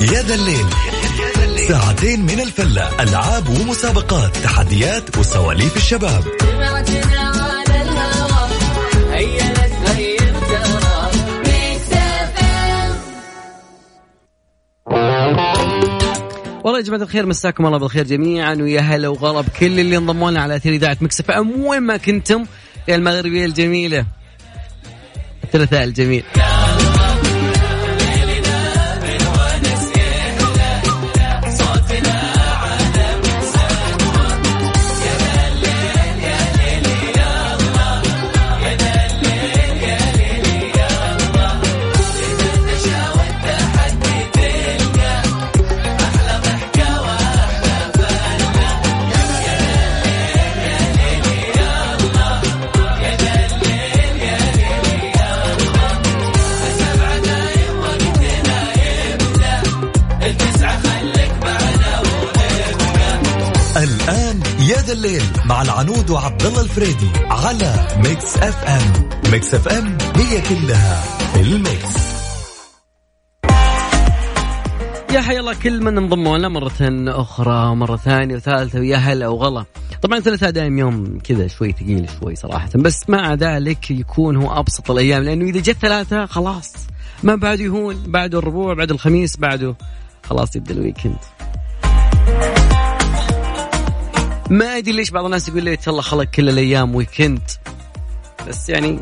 يا ذا الليل. ساعتين من الفلة ألعاب ومسابقات تحديات وسواليف الشباب. والله يا جماعة الخير مساكم الله بالخير جميعا ويا هلا وغلا بكل اللي انضموا لنا على أثير إذاعة مكسف إم. وين ما كنتم يا المغربية الجميلة الثلاثاء الجميل. الآن يا ذا الليل مع العنود وعبد الله الفريدي على Mix FM Mix FM هي كلها ال Mix. يا حي الله كل من انضموا مرة أخرى مرة ثانية وثالثة ويا هلا وغلا. طبعا الثلاثاء دائم يوم كذا شوي ثقيل شوي صراحة بس مع ذلك يكون هو أبسط الأيام لأنه إذا جت ثلاثة خلاص ما بعده يهون بعده الربوع بعد الخميس بعده خلاص يبدأ ال weekend. ما أدري ليش بعض الناس يقول لي الله خلق كل الأيام weekend بس يعني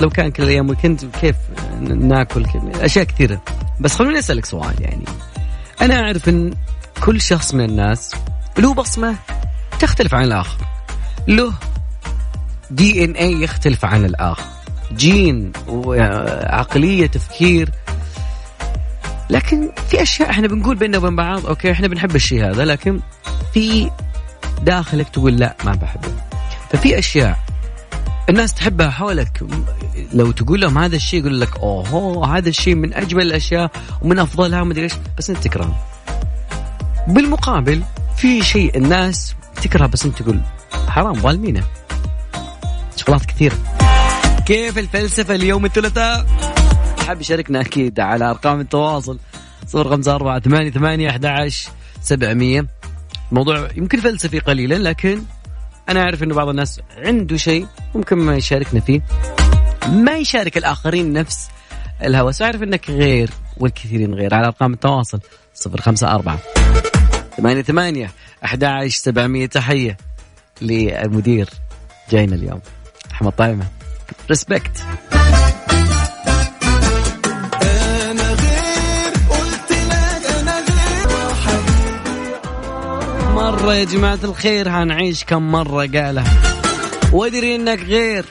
لو كان كل الأيام weekend كيف ناكل أشياء كثيرة. بس خلوني أسألك سؤال يعني. أنا أعرف إن كل شخص من الناس له بصمة تختلف عن الآخر. له DNA يختلف عن الآخر. جين وعقلية تفكير. لكن في أشياء إحنا بنقول بيننا وبين بعض أوكي إحنا بنحب الشيء هذا لكن في داخلك تقول لا ما بحبه. ففي أشياء الناس تحبها حولك لو تقول لهم هذا الشيء يقول لك اوه هذا الشيء من أجمل الأشياء ومن أفضلها ومدري إيش بس أنت تكرهه. بالمقابل في شيء الناس تكره بس أنت تقول حرام ظالمينه. شغلات كثيرة. كيف الفلسفة اليوم الثلاثاء؟ حاب يشاركنا أكيد على أرقام التواصل. صفر خمسة أربعة ثمانية ثمانية أحد عشر سبعمية. موضوع يمكن فلسفي قليلا لكن أنا أعرف إنه بعض الناس عنده شيء ممكن ما يشاركنا فيه. ما يشارك الآخرين نفس الهوس اعرف إنك غير والكثيرين غير. على أرقام التواصل 054 ثمانية ثمانية أحد عشر سبعمية. تحية للمدير جاينا اليوم. أحمد طايمة respect مرة يا جماعة الخير هنعيش كم مرة قالها. وأدري إنك غير.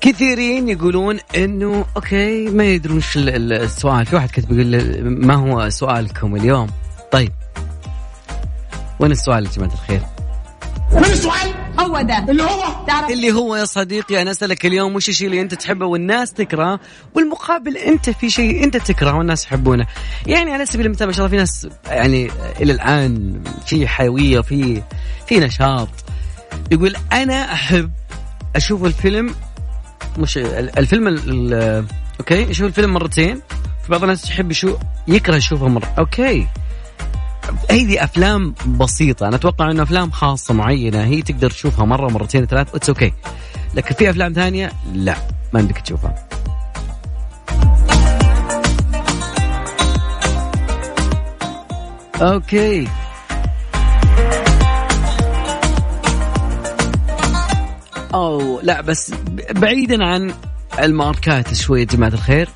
كثيرين يقولون إنه okay ما يدرون وش السؤال. في واحد كتب يقول ما هو سؤالكم اليوم؟ طيب. وين السؤال يا جماعة الخير؟ وين السؤال؟ هو ده. اللي هو؟ تعرف اللي هو يا صديقي أنا أسألك اليوم وش الشيء اللي أنت تحبه والناس تكرهه؟ والمقابل أنت في شيء أنت تكرهه والناس يحبونه. يعني على سبيل المثال ما شاء الله في ناس يعني إلى الآن في حيوية وفي في نشاط. يقول أنا أحب أشوف الفيلم مش الفيلم okay يشوف الفيلم مرتين. في بعض الناس يحب يشوف يكره يشوفه مرة. okay. هذه أفلام بسيطة. أنا أتوقع إنه أفلام خاصة معينة هي تقدر تشوفها مرة مرتين ثلاث. it's okay لكن في أفلام ثانية؟ لا. ما عندك تشوفها. okay أو لا بس بعيدا عن الماركات شوية يا جماعة الخير.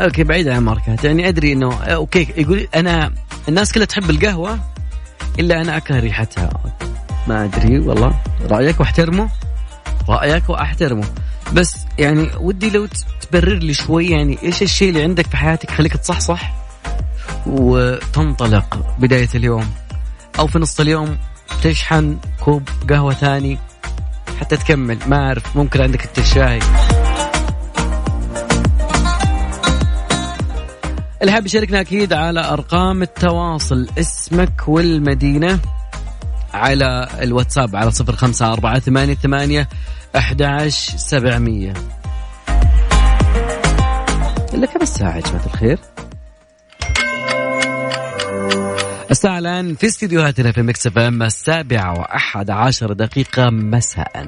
okay بعيدا عن الماركات. يعني أدري إنه okay يقول أنا الناس كلها تحب القهوة إلا أنا أكره ريحتها. ما أدري والله. رأيك وأحترمه؟ رأيك وأحترمه. بس يعني ودي لو تبرر لي شوي يعني إيش الشيء اللي عندك في حياتك خليك تصحصح؟ وتنطلق بداية اليوم. أو في نص اليوم تشحن كوب قهوة ثاني حتى تكمل. ما أعرف ممكن عندك الشاي اللي حاب يشاركنا أكيد على أرقام التواصل. اسمك والمدينة على الواتساب على صفر خمسة أربعة ثمانية ثمانية 11700 إلا كم الساعة يا جماعة الخير؟ الساعة الآن في استديوهاتنا في مكس إف إم السابعة وأحد عشر دقيقة مساء.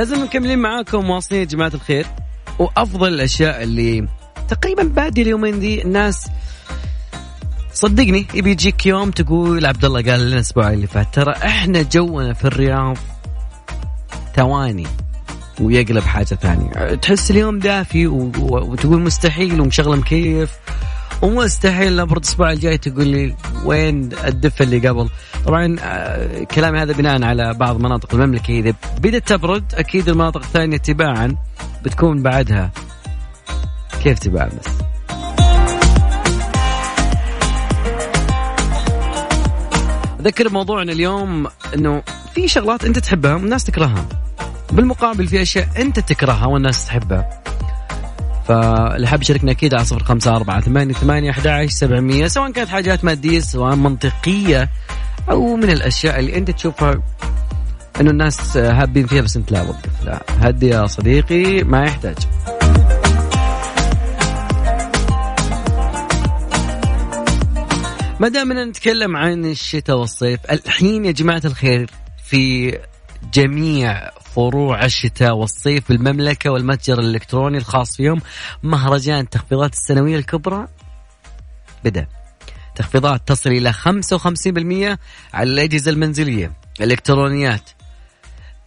لازم مكملين معاكم مواصلين يا جماعة الخير. وأفضل الأشياء اللي تقريبا بادي اليومين دي الناس صدقني يبي يجيك يوم تقول عبد الله قال لنا الأسبوع اللي فات ترى إحنا جونا في الرياض ثواني ويقلب حاجة ثانية. تحس اليوم دافي وتقول مستحيل ومشغلة مكيف. ومستحيل لابد الأسبوع الجاي تقول لي وين الدفه اللي قبل. طبعا آه، كلامي هذا بناء على بعض مناطق المملكة. إذا بدأت تبرد أكيد المناطق الثانية تباعا بتكون بعدها. كيف تباعا بس؟ أذكر موضوعنا اليوم إنه في شغلات أنت تحبها والناس تكرهها. بالمقابل في أشياء أنت تكرهها والناس تحبها. فاللي حاب يشاركنا أكيد على صفر خمسة أربعة ثمانية ثمانية أحد سبعمية سواء كانت حاجات مادية سواء منطقية أو من الأشياء اللي أنت تشوفها إنه الناس هابين فيها بس أنت لا وقف لا هدي يا صديقي ما يحتاج. ما دامنا نتكلم عن الشتاء والصيف الحين يا جماعة الخير في جميع فروع الشتاء والصيف في المملكة والمتجر الإلكتروني الخاص فيهم. مهرجان التخفيضات السنوية الكبرى بدأ. تخفيضات تصل إلى 55% على الأجهزة المنزلية. الإلكترونيات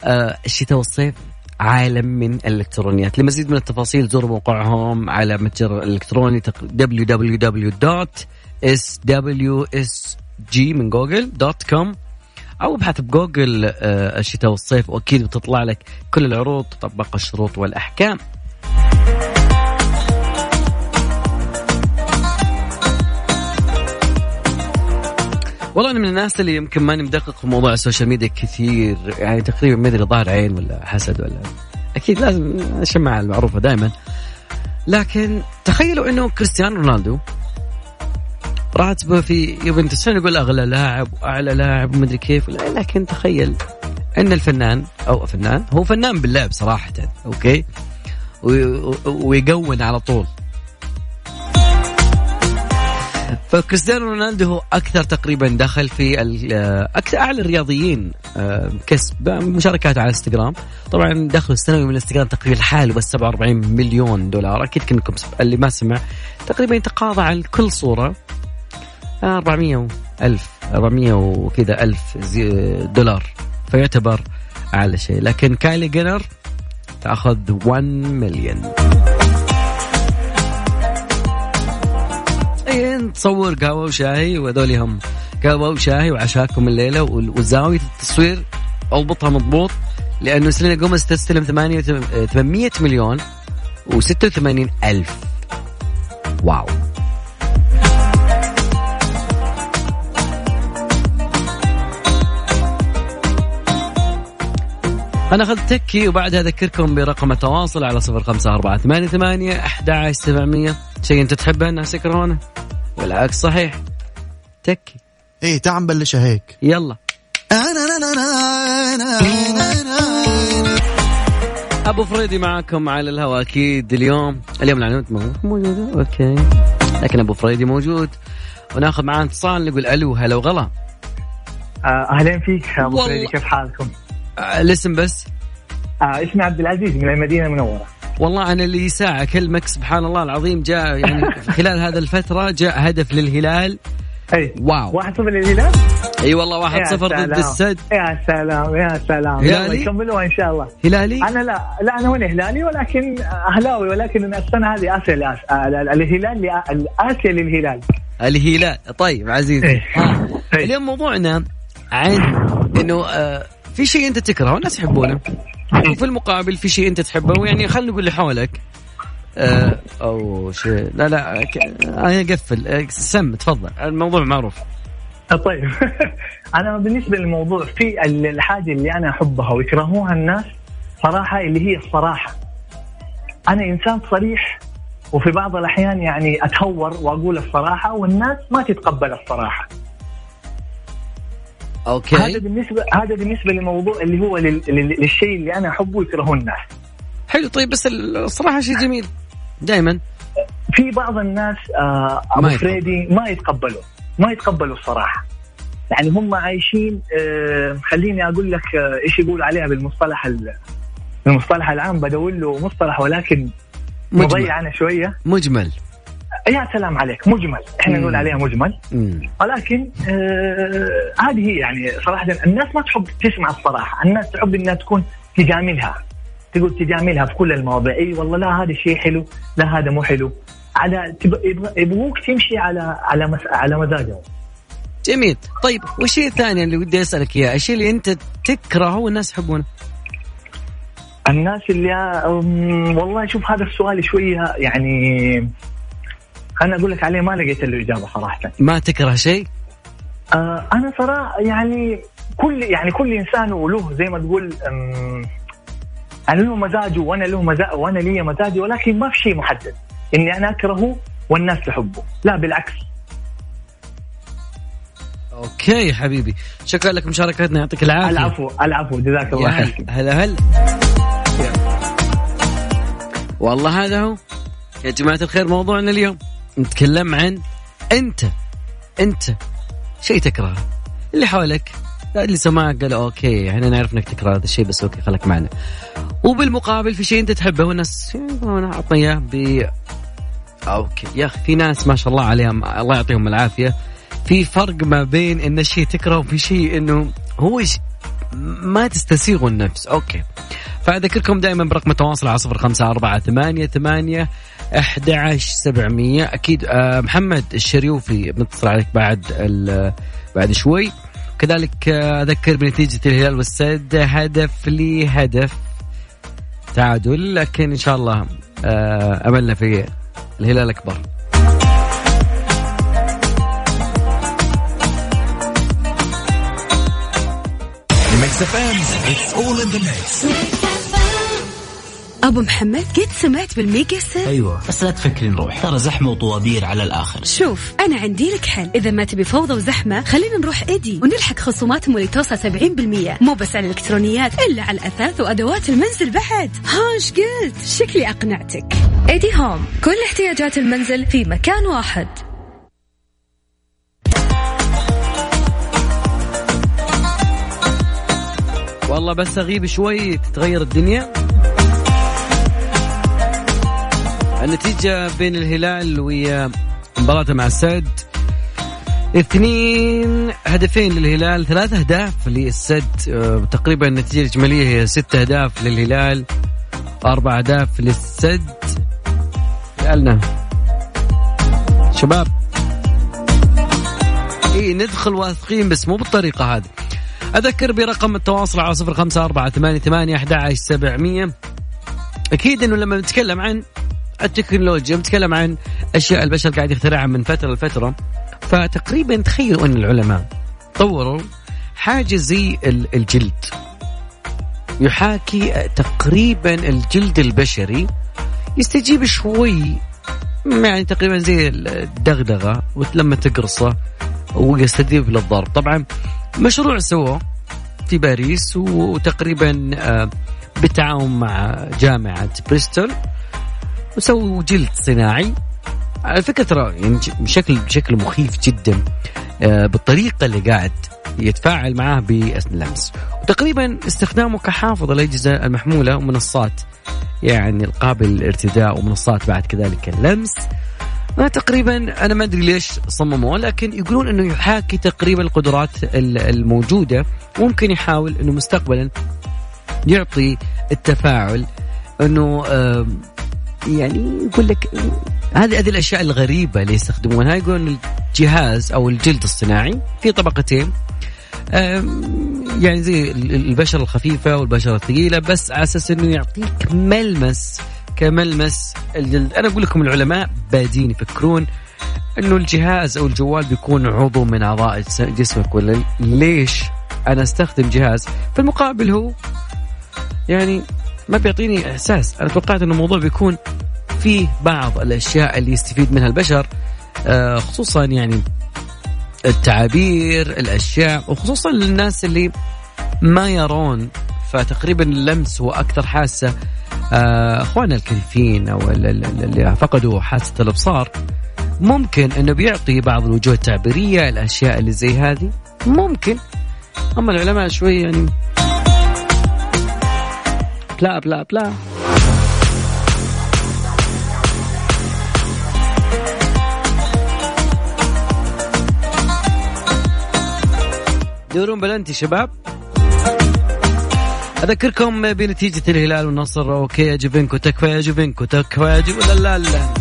آه الشتاء والصيف عالم من الإلكترونيات. لمزيد من التفاصيل زوروا موقعهم على متجر الإلكتروني www. SWSG من جوجل dot com أو ابحث بجوجل آه، الشتاء والصيف وأكيد بتطلع لك كل العروض تطبق الشروط والأحكام. والله أنا من الناس اللي يمكن ماني مدقق في موضوع ال social media كثير يعني تقريبا ما أدري ظاهر عين ولا حسد ولا أكيد لازم الشماعه المعروفة دائما لكن تخيلوا إنه كريستيانو رونالدو راتبه في يوفنتوس. نقول أغلى لاعب وأعلى لاعب ومدري كيف؟ لكن تخيل إن الفنان أو فنان هو فنان باللعب صراحة okay؟ ويقون على طول. فكريستيانو رونالدو هو أكثر تقريبا دخل في أكثر أعلى الرياضيين آه، كسب مشاركات على إنستغرام. طبعا دخله السنوي من الإنستغرام تقريبا لحاله بس 47 مليون دولار. أكيد كنكم اللي ما سمع تقريبا يتقاضى عن كل صورة. 400 ألف 400 وكذا ألف دولار. فيعتبر أعلى شيء. لكن كايلي جينر تأخذ 1 مليون تصور قهوة وشاي وهذول هم قهوة وشاي وعشاكم الليلة وزاوية التصوير. أضبطها مضبوط لأنه سيلينا جوميز تستلم 800 مليون و86 ألف. واو. أنا أخذت تكي وبعدها أذكركم برقم التواصل على صفر خمسة أربعة ثمانية ثمانية أحد سبعمية. شيء أنت تحبه الناس يكرهونه والعكس صحيح. okay. إيه تعال نبلشها هيك. يلا. أبو فريدي معاكم على الهواء أكيد اليوم. اليوم العنود موجود؟ okay. لكن أبو فريدي موجود. وناخذ معاه اتصال نقول ألو هلا وغلا. آه، أهلين فيك أبو فريدي كيف حالكم؟ آه، الاسم بس؟ آه اسمي عبد العزيز من المدينة المنورة. والله أنا اللي ساعة كلمك سبحان الله العظيم جاء يعني خلال هذا الفترة جاء هدف للهلال. أي. واو. واحد صفر للهلال؟ أي والله واحد صفر ضد السد. يا سلام يا سلام. هلالي؟ يكملوها إن شاء الله. هلالي؟ أنا لا لا أنا هنا هلالي ولكن أهلاوي ولكن السنة هذه آسيا الهلال اسيا للهلال. الهلال. طيب عزيزي. إيه. اليوم موضوعنا عن إنه آه في شيء أنت تكرهه والناس يحبونه. وفي المقابل في شيء أنت تحبه يعني خلينا نقول اللي حولك آه أو شيء. لا لا أنا أقفل. آه، سم تفضل. الموضوع معروف. طيب. أنا بالنسبة للموضوع في الحاجة اللي أنا أحبها ويكرهوها الناس صراحة اللي هي الصراحة. أنا إنسان صريح وفي بعض الأحيان يعني أتهور وأقول الصراحة والناس ما تتقبل الصراحة. هذا أوكي بالنسبة هذا بالنسبة للموضوع اللي هو لل... لل... للشيء اللي أنا أحبه يكرهه الناس حلو طيب بس الصراحة شيء جميل. دائما في بعض الناس آه أبو. فريدي ما يتقبلوا. ما يتقبلوا الصراحة. يعني هم عايشين آه خليني أقول لك آه إيش يقول عليها بالمصطلح ال- بالمصطلح العام. بدور له مصطلح ولكن. مضيع أنا شوية. مجمل. يا سلام عليك مجمل. إحنا. نقول عليها مجمل. ولكن آه هذه هي يعني صراحة الناس ما تحب تسمع الصراحة. الناس تحب إنها تكون تجاملها. تقول تجاملها في كل المواضيع. إي والله لا هذا شيء حلو. لا هذا مو حلو. على يبغوك تمشي على على مس... على مزاجهم جميل. طيب والشيء الثاني اللي ودي أسألك اياه الشيء اللي أنت تكرهه والناس يحبونه؟ الناس اللي أم، والله شوف هذا السؤال شوية يعني أنا أقول لك عليه ما لقيت له إجابة صراحة. ما تكره شيء؟ آه أنا صراحة يعني كل يعني كل إنسان وله زي ما تقول أنا له مزاجه وأنا له مزاج وأنا لي مزاجي ولكن ما في شيء محدد. إني أنا أكرهه والناس تحبه لا بالعكس. أوكي يا حبيبي. شكرا لك مشاركتنا يعطيك العافية. العفو العفو. جزاك الله خير. هلا هلا. والله هذا هو. يا جماعة الخير موضوعنا اليوم. نتكلم عن أنت أنت شيء تكرهه اللي حولك اللي سمعك قال okay إحنا نعرف إنك تكره هذا الشيء بس okay خليك معنا. وبالمقابل في شيء أنت تحبه والناس انا اعطنا إياه ب أوكي يا أخي في ناس ما شاء الله عليهم الله يعطيهم العافية. في فرق ما بين إن الشيء تكرهه وفي شيء إنه هو ش... ما تستسيغه النفس. أوكي. فأذكركم دائما برقم التواصل على صفر خمسة أربعة ثمانية ثمانية أحد عشر سبعمية. أكيد آه، محمد الشريوفي بنتصل عليك بعد بعد شوي. كذلك آه، أذكر بنتيجة الهلال والسد هدف لي هدف تعادل. لكن إن شاء الله آه، أملنا في الهلال FM it's all in the mix أبو محمد قد سمعت بال mega sale أيوه. بس لا تفكري نروح ترى زحمة وطوابير على الآخر. شوف أنا عندي لك حل. إذا ما تبي فوضى وزحمة خلينا نروح إيدي ونلحق خصومات اللي توصل 70% مو بس على الإلكترونيات إلا على الأثاث وأدوات المنزل بعد. ها إيش قلت؟ شكلي أقنعتك. إيدي هوم. كل احتياجات المنزل في مكان واحد. والله بس أغيب شوي تتغير الدنيا. النتيجة بين الهلال ومباراته مع السد. اثنين هدفين للهلال ثلاث أهداف للسد. آه، تقريبا النتيجة الإجمالية هي ست أهداف للهلال أربع أهداف للسد. سألنا شباب. اي ندخل واثقين بس مو بالطريقة هذه. أذكر برقم التواصل على صفر خمسة أربعة ثمانية ثمانية أحد عشر سبعمية. أكيد أنه لما نتكلم عن التكنولوجيا نتكلم عن أشياء البشر قاعد يخترعها من فترة لفترة. فتقريبا تخيلوا أن العلماء طوروا حاجة زي ال- الجلد. يحاكي تقريبا الجلد البشري. يستجيب شوي يعني تقريبا زي الدغدغة ولما تقرصه ويستجيب للضرب. طبعا مشروع سووه في باريس وتقريبا آه، بالتعاون مع جامعة بريستول. وسووا جلد صناعي. على فكرة ترى يعني بشكل بشكل مخيف جدا آه، بالطريقة اللي قاعد يتفاعل معاه باللمس وتقريبا استخدامه كحافظ الأجهزة المحمولة ومنصات يعني القابل للارتداء ومنصات بعد كذلك اللمس. ما تقريبا أنا ما أدري ليش صمموه لكن يقولون إنه يحاكي تقريبا القدرات ال- الموجودة. ممكن يحاول إنه مستقبلا يعطي التفاعل آم، يعني يقول لك هذه هذه الأشياء الغريبة اللي يستخدمونها. يقولون الجهاز أو الجلد الصناعي في طبقتين. يعني زي ال- البشرة الخفيفة والبشرة الثقيلة بس على أساس أنه يعطيك ملمس كملمس الجلد. أنا أقول لكم العلماء بادين يفكرون أنه الجهاز أو الجوال بيكون عضو من أعضاء جس- جسمك ولا ليش أنا أستخدم جهاز؟ في المقابل هو يعني ما بيعطيني إحساس. أنا توقعت إنه الموضوع بيكون فيه بعض الأشياء اللي يستفيد منها البشر آه، خصوصا يعني التعابير الأشياء وخصوصا للناس اللي ما يرون. فتقريبا اللمس هو أكثر حاسة. آه، أخواننا الكيفين أو اللي فقدوا حاسة الأبصار ممكن إنه بيعطي بعض الوجوه التعبيرية الأشياء اللي زي هذه. ممكن. أما العلماء شوي يعني بلا بلا بلا. دورون بلنتي شباب. أذكركم بنتيجة الهلال والنصر. okay يا جوفينكو تكفى يا جوفينكو تكفى يا جو لا لا. لا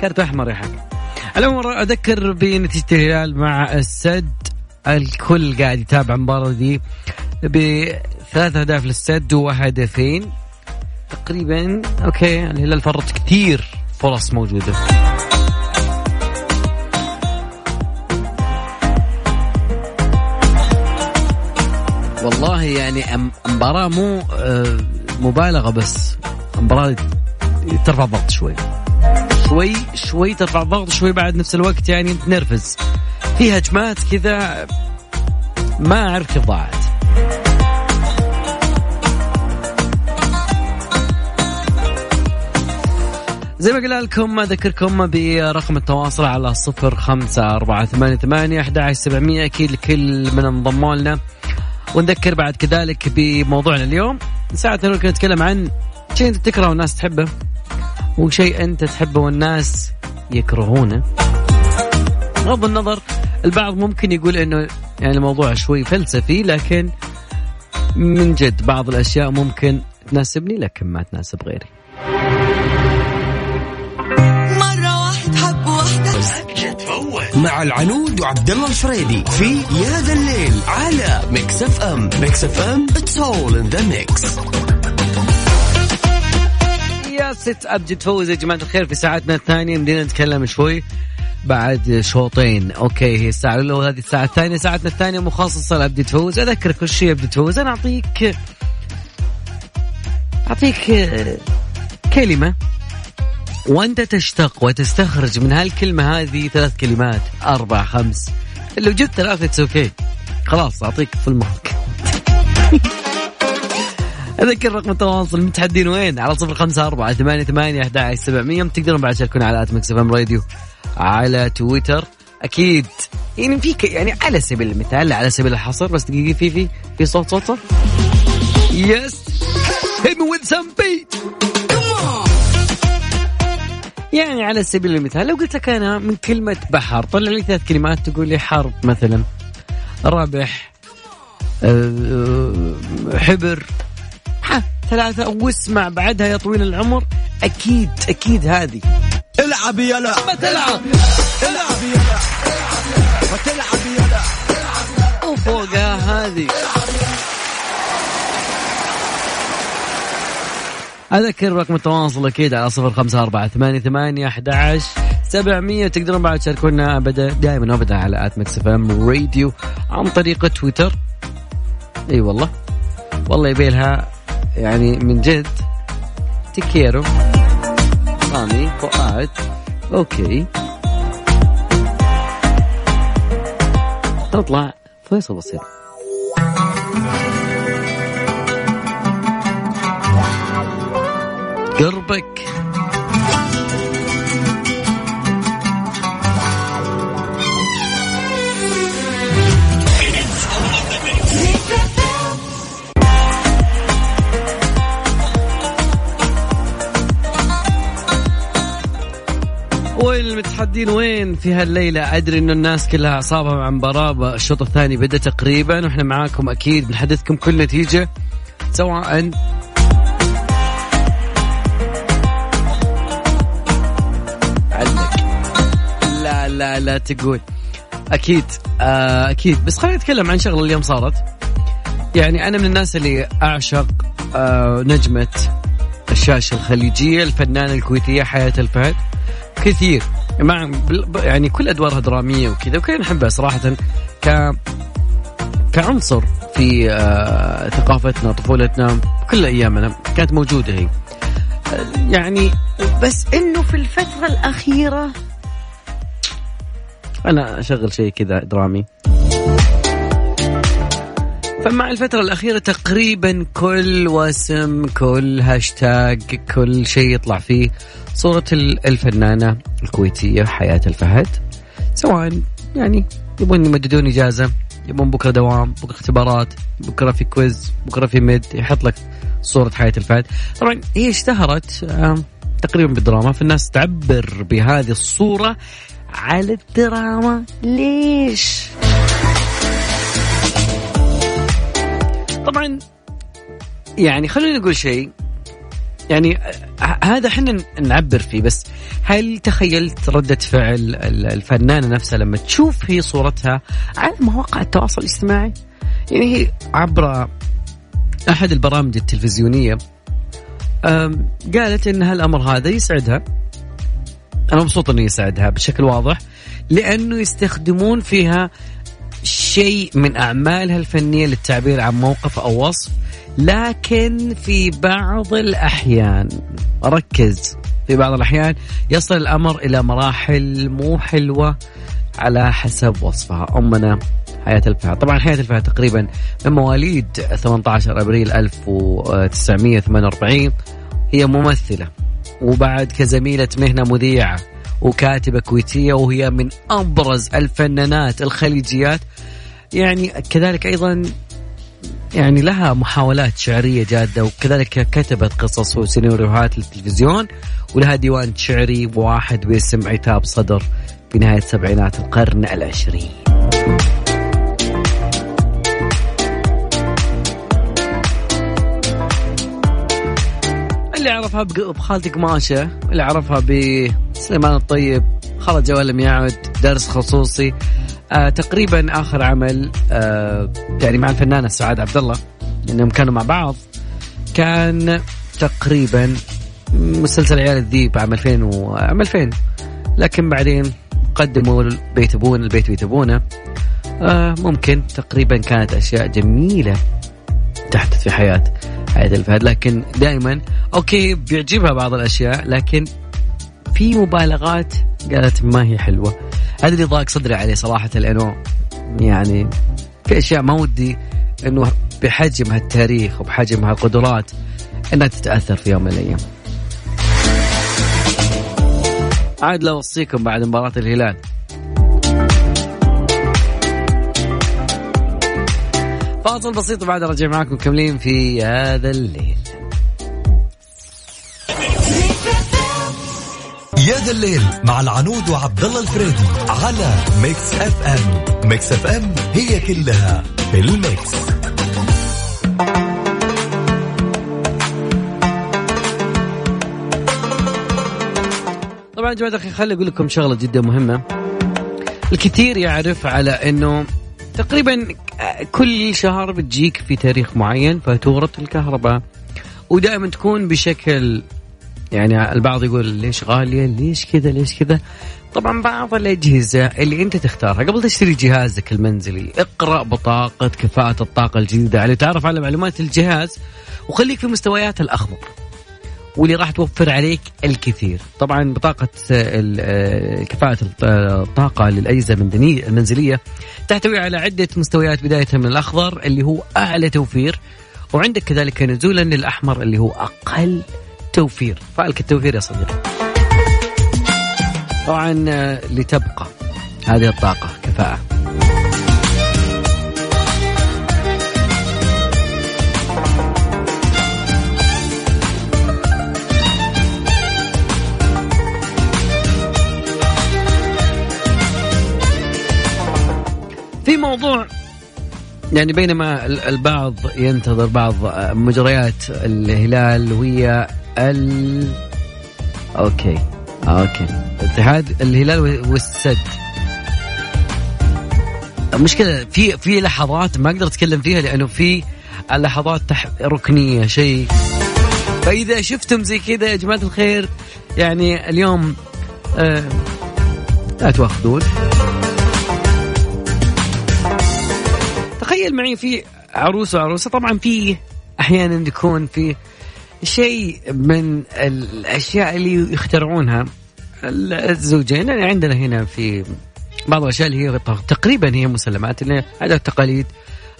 كرت أحمر يا حق. على أذكر بنتيجة الهلال مع السد. الكل قاعد يتابع المباراة دي. بثلاث أهداف للسد وهدفين تقريبا okay الهلال فرط كثير فرص موجودة. والله يعني مباراة مو آه، مبالغة بس. مباراة ترفع الضغط شوي. شوي شوي ترفع الضغط شوي بعد نفس الوقت يعني تنرفز. في هجمات كذا ما أعرف كيف ضاعت. زي ما قلنا لكم أذكركم برقم التواصل على صفر خمسة أربعة ثمانية ثمانية أحد سبعمية. أكيد لكل من انضموا لنا. ونذكر بعد كذلك بموضوعنا اليوم ساعتنا ممكن نتكلم عن شيء أنت تكره والناس تحبه وشيء أنت تحبه والناس يكرهونه. بغض النظر البعض ممكن يقول إنه يعني الموضوع شوي فلسفي لكن من جد بعض الأشياء ممكن تناسبني لكن ما تناسب غيري. مع العنود وعبد الله الفريدي في يا ذا الليل على Mix FM Mix F M it's all in the mix يا ست أبجد تفوز يا جماعة الخير في ساعتنا الثانية بدينا نتكلم شوي بعد شوطين. okay هي الساعة الأولى هذه الساعة الثانية ساعتنا الثانية مخصصه لأبجد تفوز اذكرك كل شيء أبجد تفوز أنا أعطيك أعطيك كلمة. وأنت تشتق وتستخرج من هالكلمة هذه ثلاث كلمات. أربع خمس. لو جبت ثلاثة it's okay خلاص أعطيك في ال mark أذكر رقم التواصل متحدين وين؟ على صفر خمسة أربعة ثمانية ثمانية أحد سبعمية. تقدرون بعد تشاركون على at Mix FM Radio. على تويتر. أكيد. يعني في يعني على سبيل المثال على سبيل الحصر بس دقيقة في في في صوت صوت صوت. يس hit me beat. يعني على سبيل المثال لو قلت لك أنا من كلمة بحر طلع لي ثلاث كلمات تقول لي حرب مثلا. ربح. أه حبر. ها ثلاثة واسمع بعدها يا طويل العمر. أكيد أكيد هذه. العب يلا. ما تلعب. العب يلا. ما تلعب يلا وفوقها هذه. أذكر رقم التواصل أكيد على صفر خمسة أربعة ثمانية ثمانية أحد عشر سبعمية. تقدرون بعد تشاركونا أبدا دائما أبدا على at Mix FM Radio عن طريق تويتر. إي والله. والله يبيلها يعني من جد. تكيرو رامي فؤاد okay نطلع فيصل بسيط قربك وين المتحدين وين في هالليلة؟ أدري إنه الناس كلها أعصابها مع مباراة الشوط الثاني بدأ تقريبا وإحنا معاكم أكيد بنحدثكم كل نتيجة سواء علق. لا لا لا تقول. أكيد آه أكيد. بس خلينا نتكلم عن شغلة اليوم صارت. يعني أنا من الناس اللي أعشق آه نجمة الشاشة الخليجية الفنانة الكويتية حياة الفهد. كثير. مع يعني كل أدوارها درامية وكذا وكلنا نحبها صراحة ك كعنصر في آه ثقافتنا طفولتنا كل أيامنا كانت موجودة هي. يعني بس إنه في الفترة الأخيرة أنا أشغل شيء كذا درامي. فمع الفترة الأخيرة تقريبا كل وسم كل هاشتاج كل شيء يطلع فيه صورة الفنانة الكويتية حياة الفهد. سواء يعني يبون يمددون إجازة يبون بكرة دوام بكرة اختبارات بكرة في quiz بكرة في mid يحط لك صورة حياة الفهد. طبعا هي اشتهرت تقريبا بالدراما فالناس تعبر بهذه الصورة على الدراما. ليش؟ طبعا يعني خلينا نقول شيء. يعني هذا إحنا نعبر فيه بس هل تخيلت ردة فعل الفنانة نفسها لما تشوف هي صورتها على مواقع التواصل الاجتماعي؟ يعني هي عبر أحد البرامج التلفزيونية قالت إن هالأمر هذا يسعدها. أنا مبسوط إنه يسعدها بشكل واضح لأنه يستخدمون فيها شيء من أعمالها الفنية للتعبير عن موقف أو وصف لكن في بعض الأحيان ركز. في بعض الأحيان يصل الأمر إلى مراحل مو حلوة على حسب وصفها. أمنا حياة الفهد. طبعا حياة الفهد تقريبا من مواليد 18 أبريل 1948 هي ممثلة وبعد كزميلة مهنة مذيعة. وكاتبة كويتية وهي من أبرز الفنانات الخليجيات. يعني كذلك أيضا يعني لها محاولات شعرية جادة وكذلك كتبت قصص وسيناريوهات للتلفزيون ولها ديوان شعري واحد باسم عتاب صدر في نهاية سبعينات القرن العشرين. اللي عرفها بخالتي قماشة اللي عرفها بسليمان الطيب جوال لم يعد درس خصوصي آه تقريبا آخر عمل آه يعني مع الفنانة سعاد عبد الله انهم كانوا مع بعض كان تقريبا مسلسل عيال الذيب عام 2000 وعام 2000 لكن بعدين قدموا بيت أبونا البيت بيت أبونا. آه ممكن تقريبا كانت أشياء جميلة تحدث في حياه حياه الفهد لكن دائما أوكي بيعجبها بعض الأشياء لكن في مبالغات قالت ما هي حلوة هذا اللي ضاق صدري عليه صراحة لأنه يعني في أشياء ما ودي إنه بحجم هالتاريخ وبحجم هالقدرات إنها تتأثر في يوم من الأيام. عاد لا اوصيكم بعد مباراة الهلال فاصل بسيط بعد رجع معكم مكملين في هذا الليل. يا ذا الليل مع العنود وعبد الله الفريدي على Mix FM. Mix FM هي كلها في ال mix. طبعا يا جماعة الخير خليني أقول لكم شغلة جدا مهمة. الكثير يعرف على إنه تقريبا كل شهر بتجيك في تاريخ معين فاتوره الكهرباء. ودائما تكون بشكل يعني البعض يقول ليش غالية؟ ليش كذا؟ ليش كذا؟ طبعا بعض الأجهزة اللي أنت تختارها قبل تشتري جهازك المنزلي اقرأ بطاقة كفاءة الطاقة الجديدة. على تعرف على معلومات الجهاز وخليك في مستويات الأخضر. واللي راح توفر عليك الكثير. طبعا بطاقة كفاءة الطاقة للأجهزة المنزلية تحتوي على عدة مستويات بداية من الأخضر اللي هو أعلى توفير وعندك كذلك نزولا للأحمر اللي هو أقل توفير. فالك التوفير يا صديقي؟ طبعا آه، لتبقى هذه الطاقة كفاءة. في موضوع يعني بينما البعض ينتظر بعض آه، مجريات الهلال وهي ال okay okay. اتحاد الهلال والسد. المشكلة في في لحظات ما أقدر أتكلم فيها لأنه في لحظات تح... ركنية شيء. فإذا شفتم زي كذا يا جماعة الخير يعني اليوم آه لا تواخذون. تخيل معي في عروس وعروسة طبعا في أحيانا يكون في شيء من الأشياء اللي يخترعونها. الزوجين يعني عندنا هنا في بعض الأشياء اللي هي تقريبا هي مسلمات اللي عادات تقاليد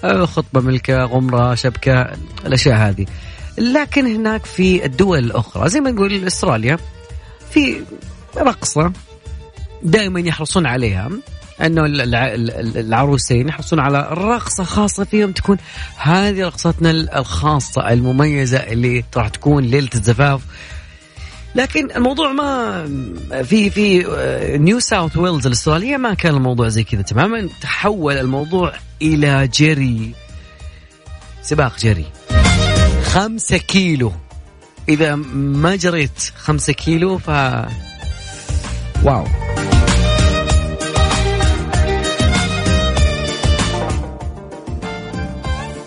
آه، خطبة ملكة غمرة شبكة الأشياء هذه. لكن هناك في الدول الأخرى زي ما نقول إستراليا في رقصة دائما يحرصون عليها. أنه العروسين يحرصون على رقصه خاصة فيهم تكون هذه رقصتنا الخاصة المميزة اللي راح تكون ليلة الزفاف. لكن الموضوع ما في في نيو ساوث ويلز الأسترالية ما كان الموضوع زي كذا تماما. تحول الموضوع إلى جري سباق جري. خمسة كيلو. إذا ما جريت خمسة كيلو ف واو.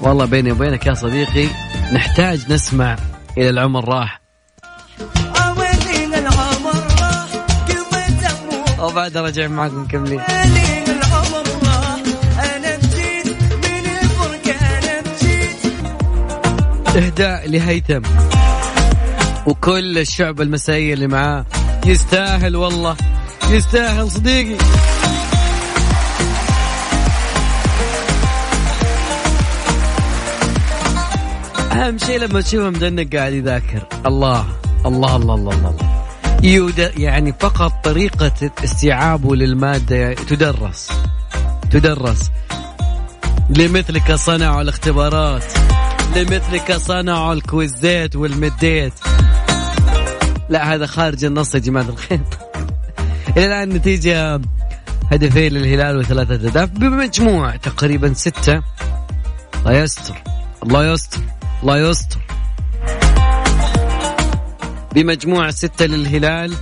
والله بيني وبينك يا صديقي نحتاج نسمع إلى العمر راح. وبعد رجع معكم مكملين. إهداء لهيثم. وكل الشعب المسائية اللي معاه يستاهل والله يستاهل صديقي. أهم شيء لما تشوفه مدنق قاعد يذاكر. الله الله الله الله الله, الله. يعني فقط طريقة استيعابه للمادة تدرس. تدرس. لمثلك صنعوا الاختبارات. لمثلك صنعوا الكويزات والمديت لا هذا خارج النص يا جماعة الخير. إلى الآن نتيجة هدفين للهلال وثلاثة أهداف بمجموع تقريبا ستة. الله يستر. الله يستر. الله يستر بمجموع ستة للهلال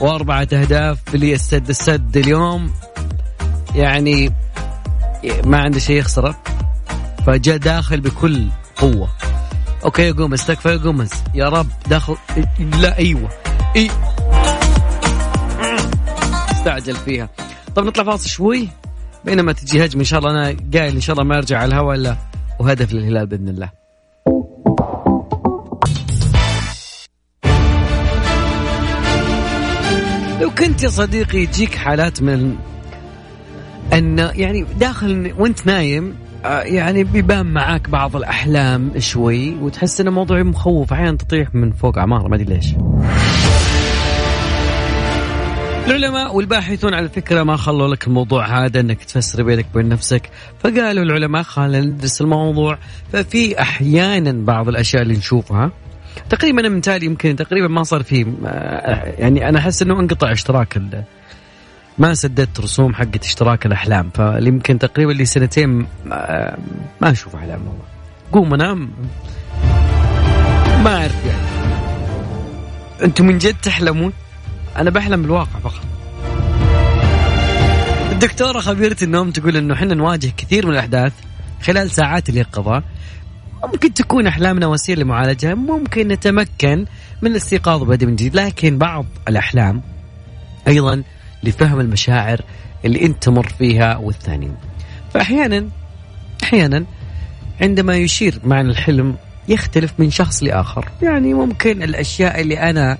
وأربعة أهداف للسد السد اليوم. يعني ما عنده شيء يخسره. فجاء داخل بكل قوة. أوكي يا قومس تكفى يا قومس يا رب داخل لا أيوه. إي. استعجل فيها. طب نطلع فاصل شوي. بينما تجي هجمة إن شاء الله أنا قايل إن شاء الله ما أرجع على الهواء إلا وهدف للهلال بإذن الله. كنت يا صديقي يجيك حالات من أن يعني داخل وأنت نايم آه، يعني بيبان معاك بعض الأحلام شوي وتحس انه موضوع مخوف. أحيانا تطيح من فوق عماره ما أدري ليش. العلماء والباحثون على فكرة ما خلوا لك الموضوع هذا إنك تفسر بينك وبين نفسك. فقالوا العلماء خلينا ندرس الموضوع. ففي أحيانا بعض الأشياء اللي نشوفها تقريبا من تالي يمكن تقريبا ما صار فيه آه، يعني أنا أحس إنه انقطع اشتراك ما سددت رسوم حقت اشتراك الأحلام فيمكن تقريبا لي سنتين ما أشوف أحلام والله. قوم أنام. ما أعرف يعني. أنتم من جد تحلمون؟ أنا بحلم بالواقع فقط. الدكتورة خبيرة النوم تقول إنه إحنا نواجه كثير من الأحداث خلال ساعات اليقظه ممكن تكون أحلامنا وسيلة لمعالجها ممكن نتمكن من الاستيقاظ وبدء من جديد لكن بعض الأحلام أيضا لفهم المشاعر اللي أنت تمر فيها والثاني. فاحيانا أحيانا عندما يشير معنى الحلم يختلف من شخص لآخر. يعني ممكن الأشياء اللي أنا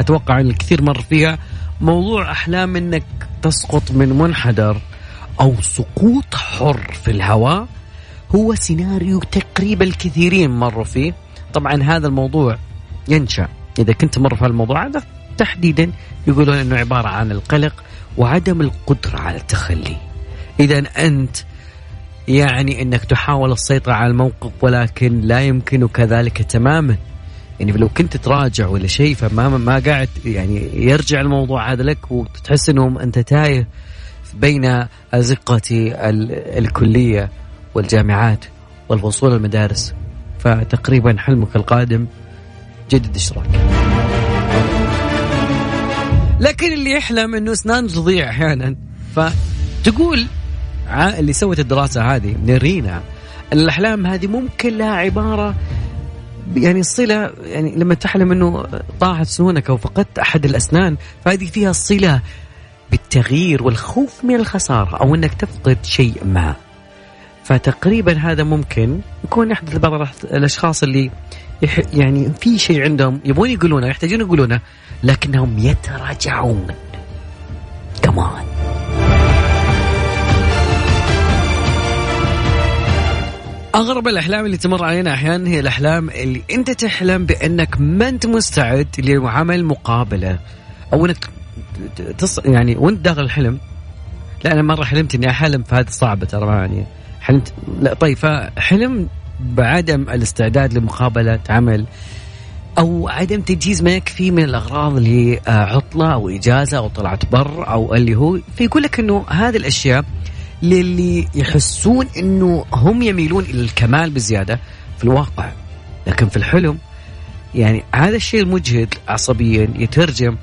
أتوقع إن الكثير مر فيها موضوع أحلام إنك تسقط من منحدر أو سقوط حر في الهواء هو سيناريو تقريبا الكثيرين مروا فيه طبعا هذا الموضوع ينشأ إذا كنت مر في الموضوع هذا تحديدا يقولون إنه عبارة عن القلق وعدم القدرة على التخلي. إذا أنت يعني إنك تحاول السيطرة على الموقف ولكن لا يمكنك ذلك تماما. يعني لو كنت تراجع ولا شيء فما ما قاعد يعني يرجع الموضوع هذا لك وتحس انه أنت تايه بين أزقة الكلية والجامعات والوصول المدارس فتقريبا حلمك القادم جدد اشتراك. لكن اللي يحلم إنه اسنانه تضيع أحيانا فتقول اللي سوت الدراسة هذه نرينا الأحلام هذه ممكن لها عبارة يعني صلة يعني لما تحلم إنه طاحت سنونك أو فقدت أحد الأسنان فهذه فيها صلة بالتغيير والخوف من الخسارة أو إنك تفقد شيء ما. فتقريبا هذا ممكن يكون يحدث لبعض الأشخاص اللي يعني في شيء عندهم يبغون يقولونه يحتاجون يقولونه لكنهم يتراجعون. كمان أغرب الأحلام اللي تمر علينا أحيانا هي الأحلام اللي أنت تحلم بأنك ما أنت مستعد لعمل مقابلة أو أنك تص... يعني وأنت داخل الحلم. لا أنا مرة حلمت إني أحلم فهذه صعبه ترى يعني حلمت لا طيب فحلم بعدم الاستعداد لمقابلة عمل أو عدم تجهيز ما يكفي من الأغراض لعطله أو إجازة أو طلعه بر أو اللي هو فيقول لك إنه هذه الأشياء للي يحسون إنه هم يميلون إلى الكمال بزيادة في الواقع. لكن في الحلم يعني هذا الشيء المجهد عصبيا يترجم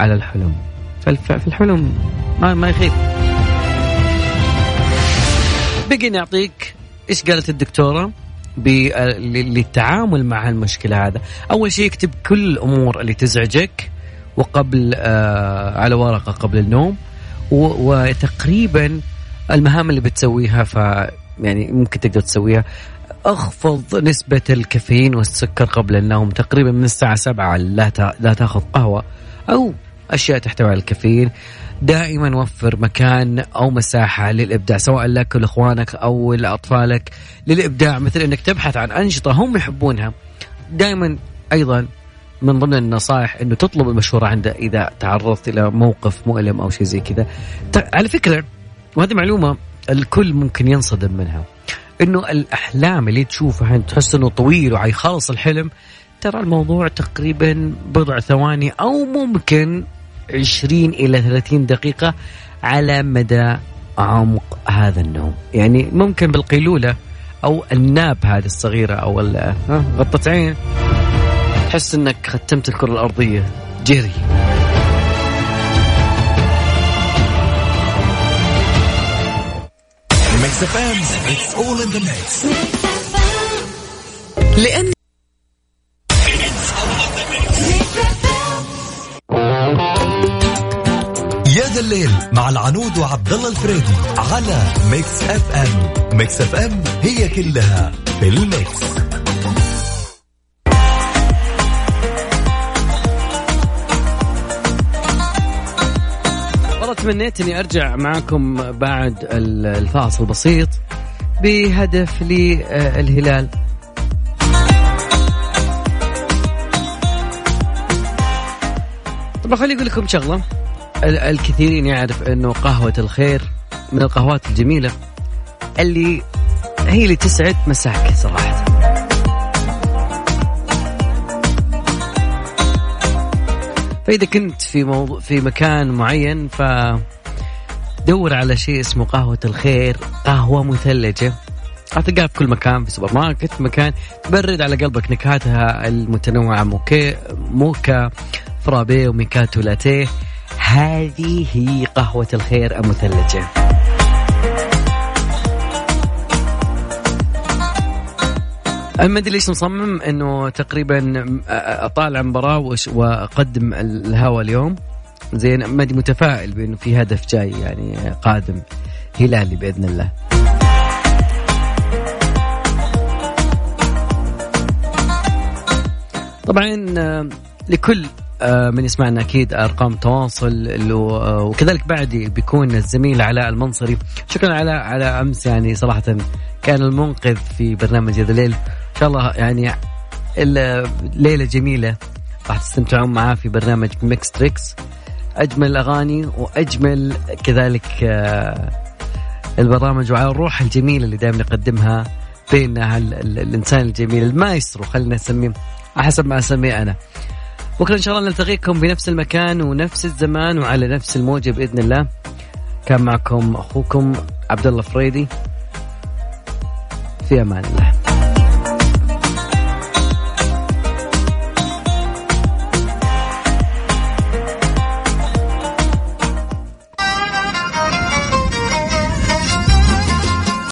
على الحلم. ففي الحلم ما ما يخيب. بقي نعطيك إيش قالت الدكتورة للتعامل مع المشكلة هذا. أول شيء اكتب كل الأمور اللي تزعجك وقبل آه على ورقة قبل النوم وتقريبا المهام اللي بتسويها ف يعني ممكن تقدر تسويها. أخفض نسبة الكافيين والسكر قبل النوم تقريبا من الساعة سبعة لا لا تأخذ قهوة أو أشياء تحتوي على الكافيين. دائما وفر مكان أو مساحة للإبداع سواء لك ولاخوانك أو لأطفالك للإبداع مثل إنك تبحث عن أنشطة هم يحبونها. دائما أيضا من ضمن النصائح إنه تطلب المشورة عنده إذا تعرضت إلى موقف مؤلم أو شيء زي كذا. على فكرة وهذه معلومة الكل ممكن ينصدم منها. إنه الأحلام اللي تشوفها تحس إنه طويل وحيخلص الحلم ترى الموضوع تقريبا بضع ثواني أو ممكن 20 إلى 30 دقيقة على مدى عمق هذا النوم. يعني ممكن بالقيلولة أو الناب هذه الصغيرة أو غطة عين. تحس أنك ختمت الكرة الأرضية. جري لأن ذا الليل مع العنود وعبد الله الفريدي على Mix FM. Mix FM هي كلها في ال mix. والله تمنيت إني أرجع معكم بعد الفاصل بسيط بهدف للهلال. طب خليني أقول لكم شغلة. الكثيرين يعرف إنه قهوة الخير من القهوات الجميلة اللي هي اللي تسعد مساك صراحة. فإذا كنت في موضوع في مكان معين ف دور على شيء اسمه قهوة الخير قهوة مثلجة. تلقاها في كل مكان في سوبر ماركت مكان تبرد على قلبك نكهاتها المتنوعة موكي موكا فرابيه وماكياتو لاتيه. هذه هي قهوة الخير المثلجة. ما أدري ليش مصمم إنه تقريبا أطالع المباراه وأقدم الهوا اليوم. زين ما أدري متفائل بإنه في هدف جاي يعني قادم هلالي بإذن الله. طبعا لكل من يسمعنا أكيد أرقام تواصل آه، وكذلك بعد بيكون الزميل علاء المنصري. شكرا علاء على أمس يعني صراحة كان المنقذ في برنامج هذا الليل. إن شاء الله يعني الليلة جميلة راح تستمتعون معاه في برنامج ميكس تريكس أجمل الأغاني وأجمل كذلك آه، البرامج وعلى الروح الجميلة اللي دائما يقدمها بين الإنسان الجميل. المايسترو خلينا نسميه حسب ما أسميه أنا. بكرة إن شاء الله نلتقيكم بنفس المكان ونفس الزمان وعلى نفس الموجة بإذن الله. كان معكم أخوكم عبد الله فريدي. في أمان الله.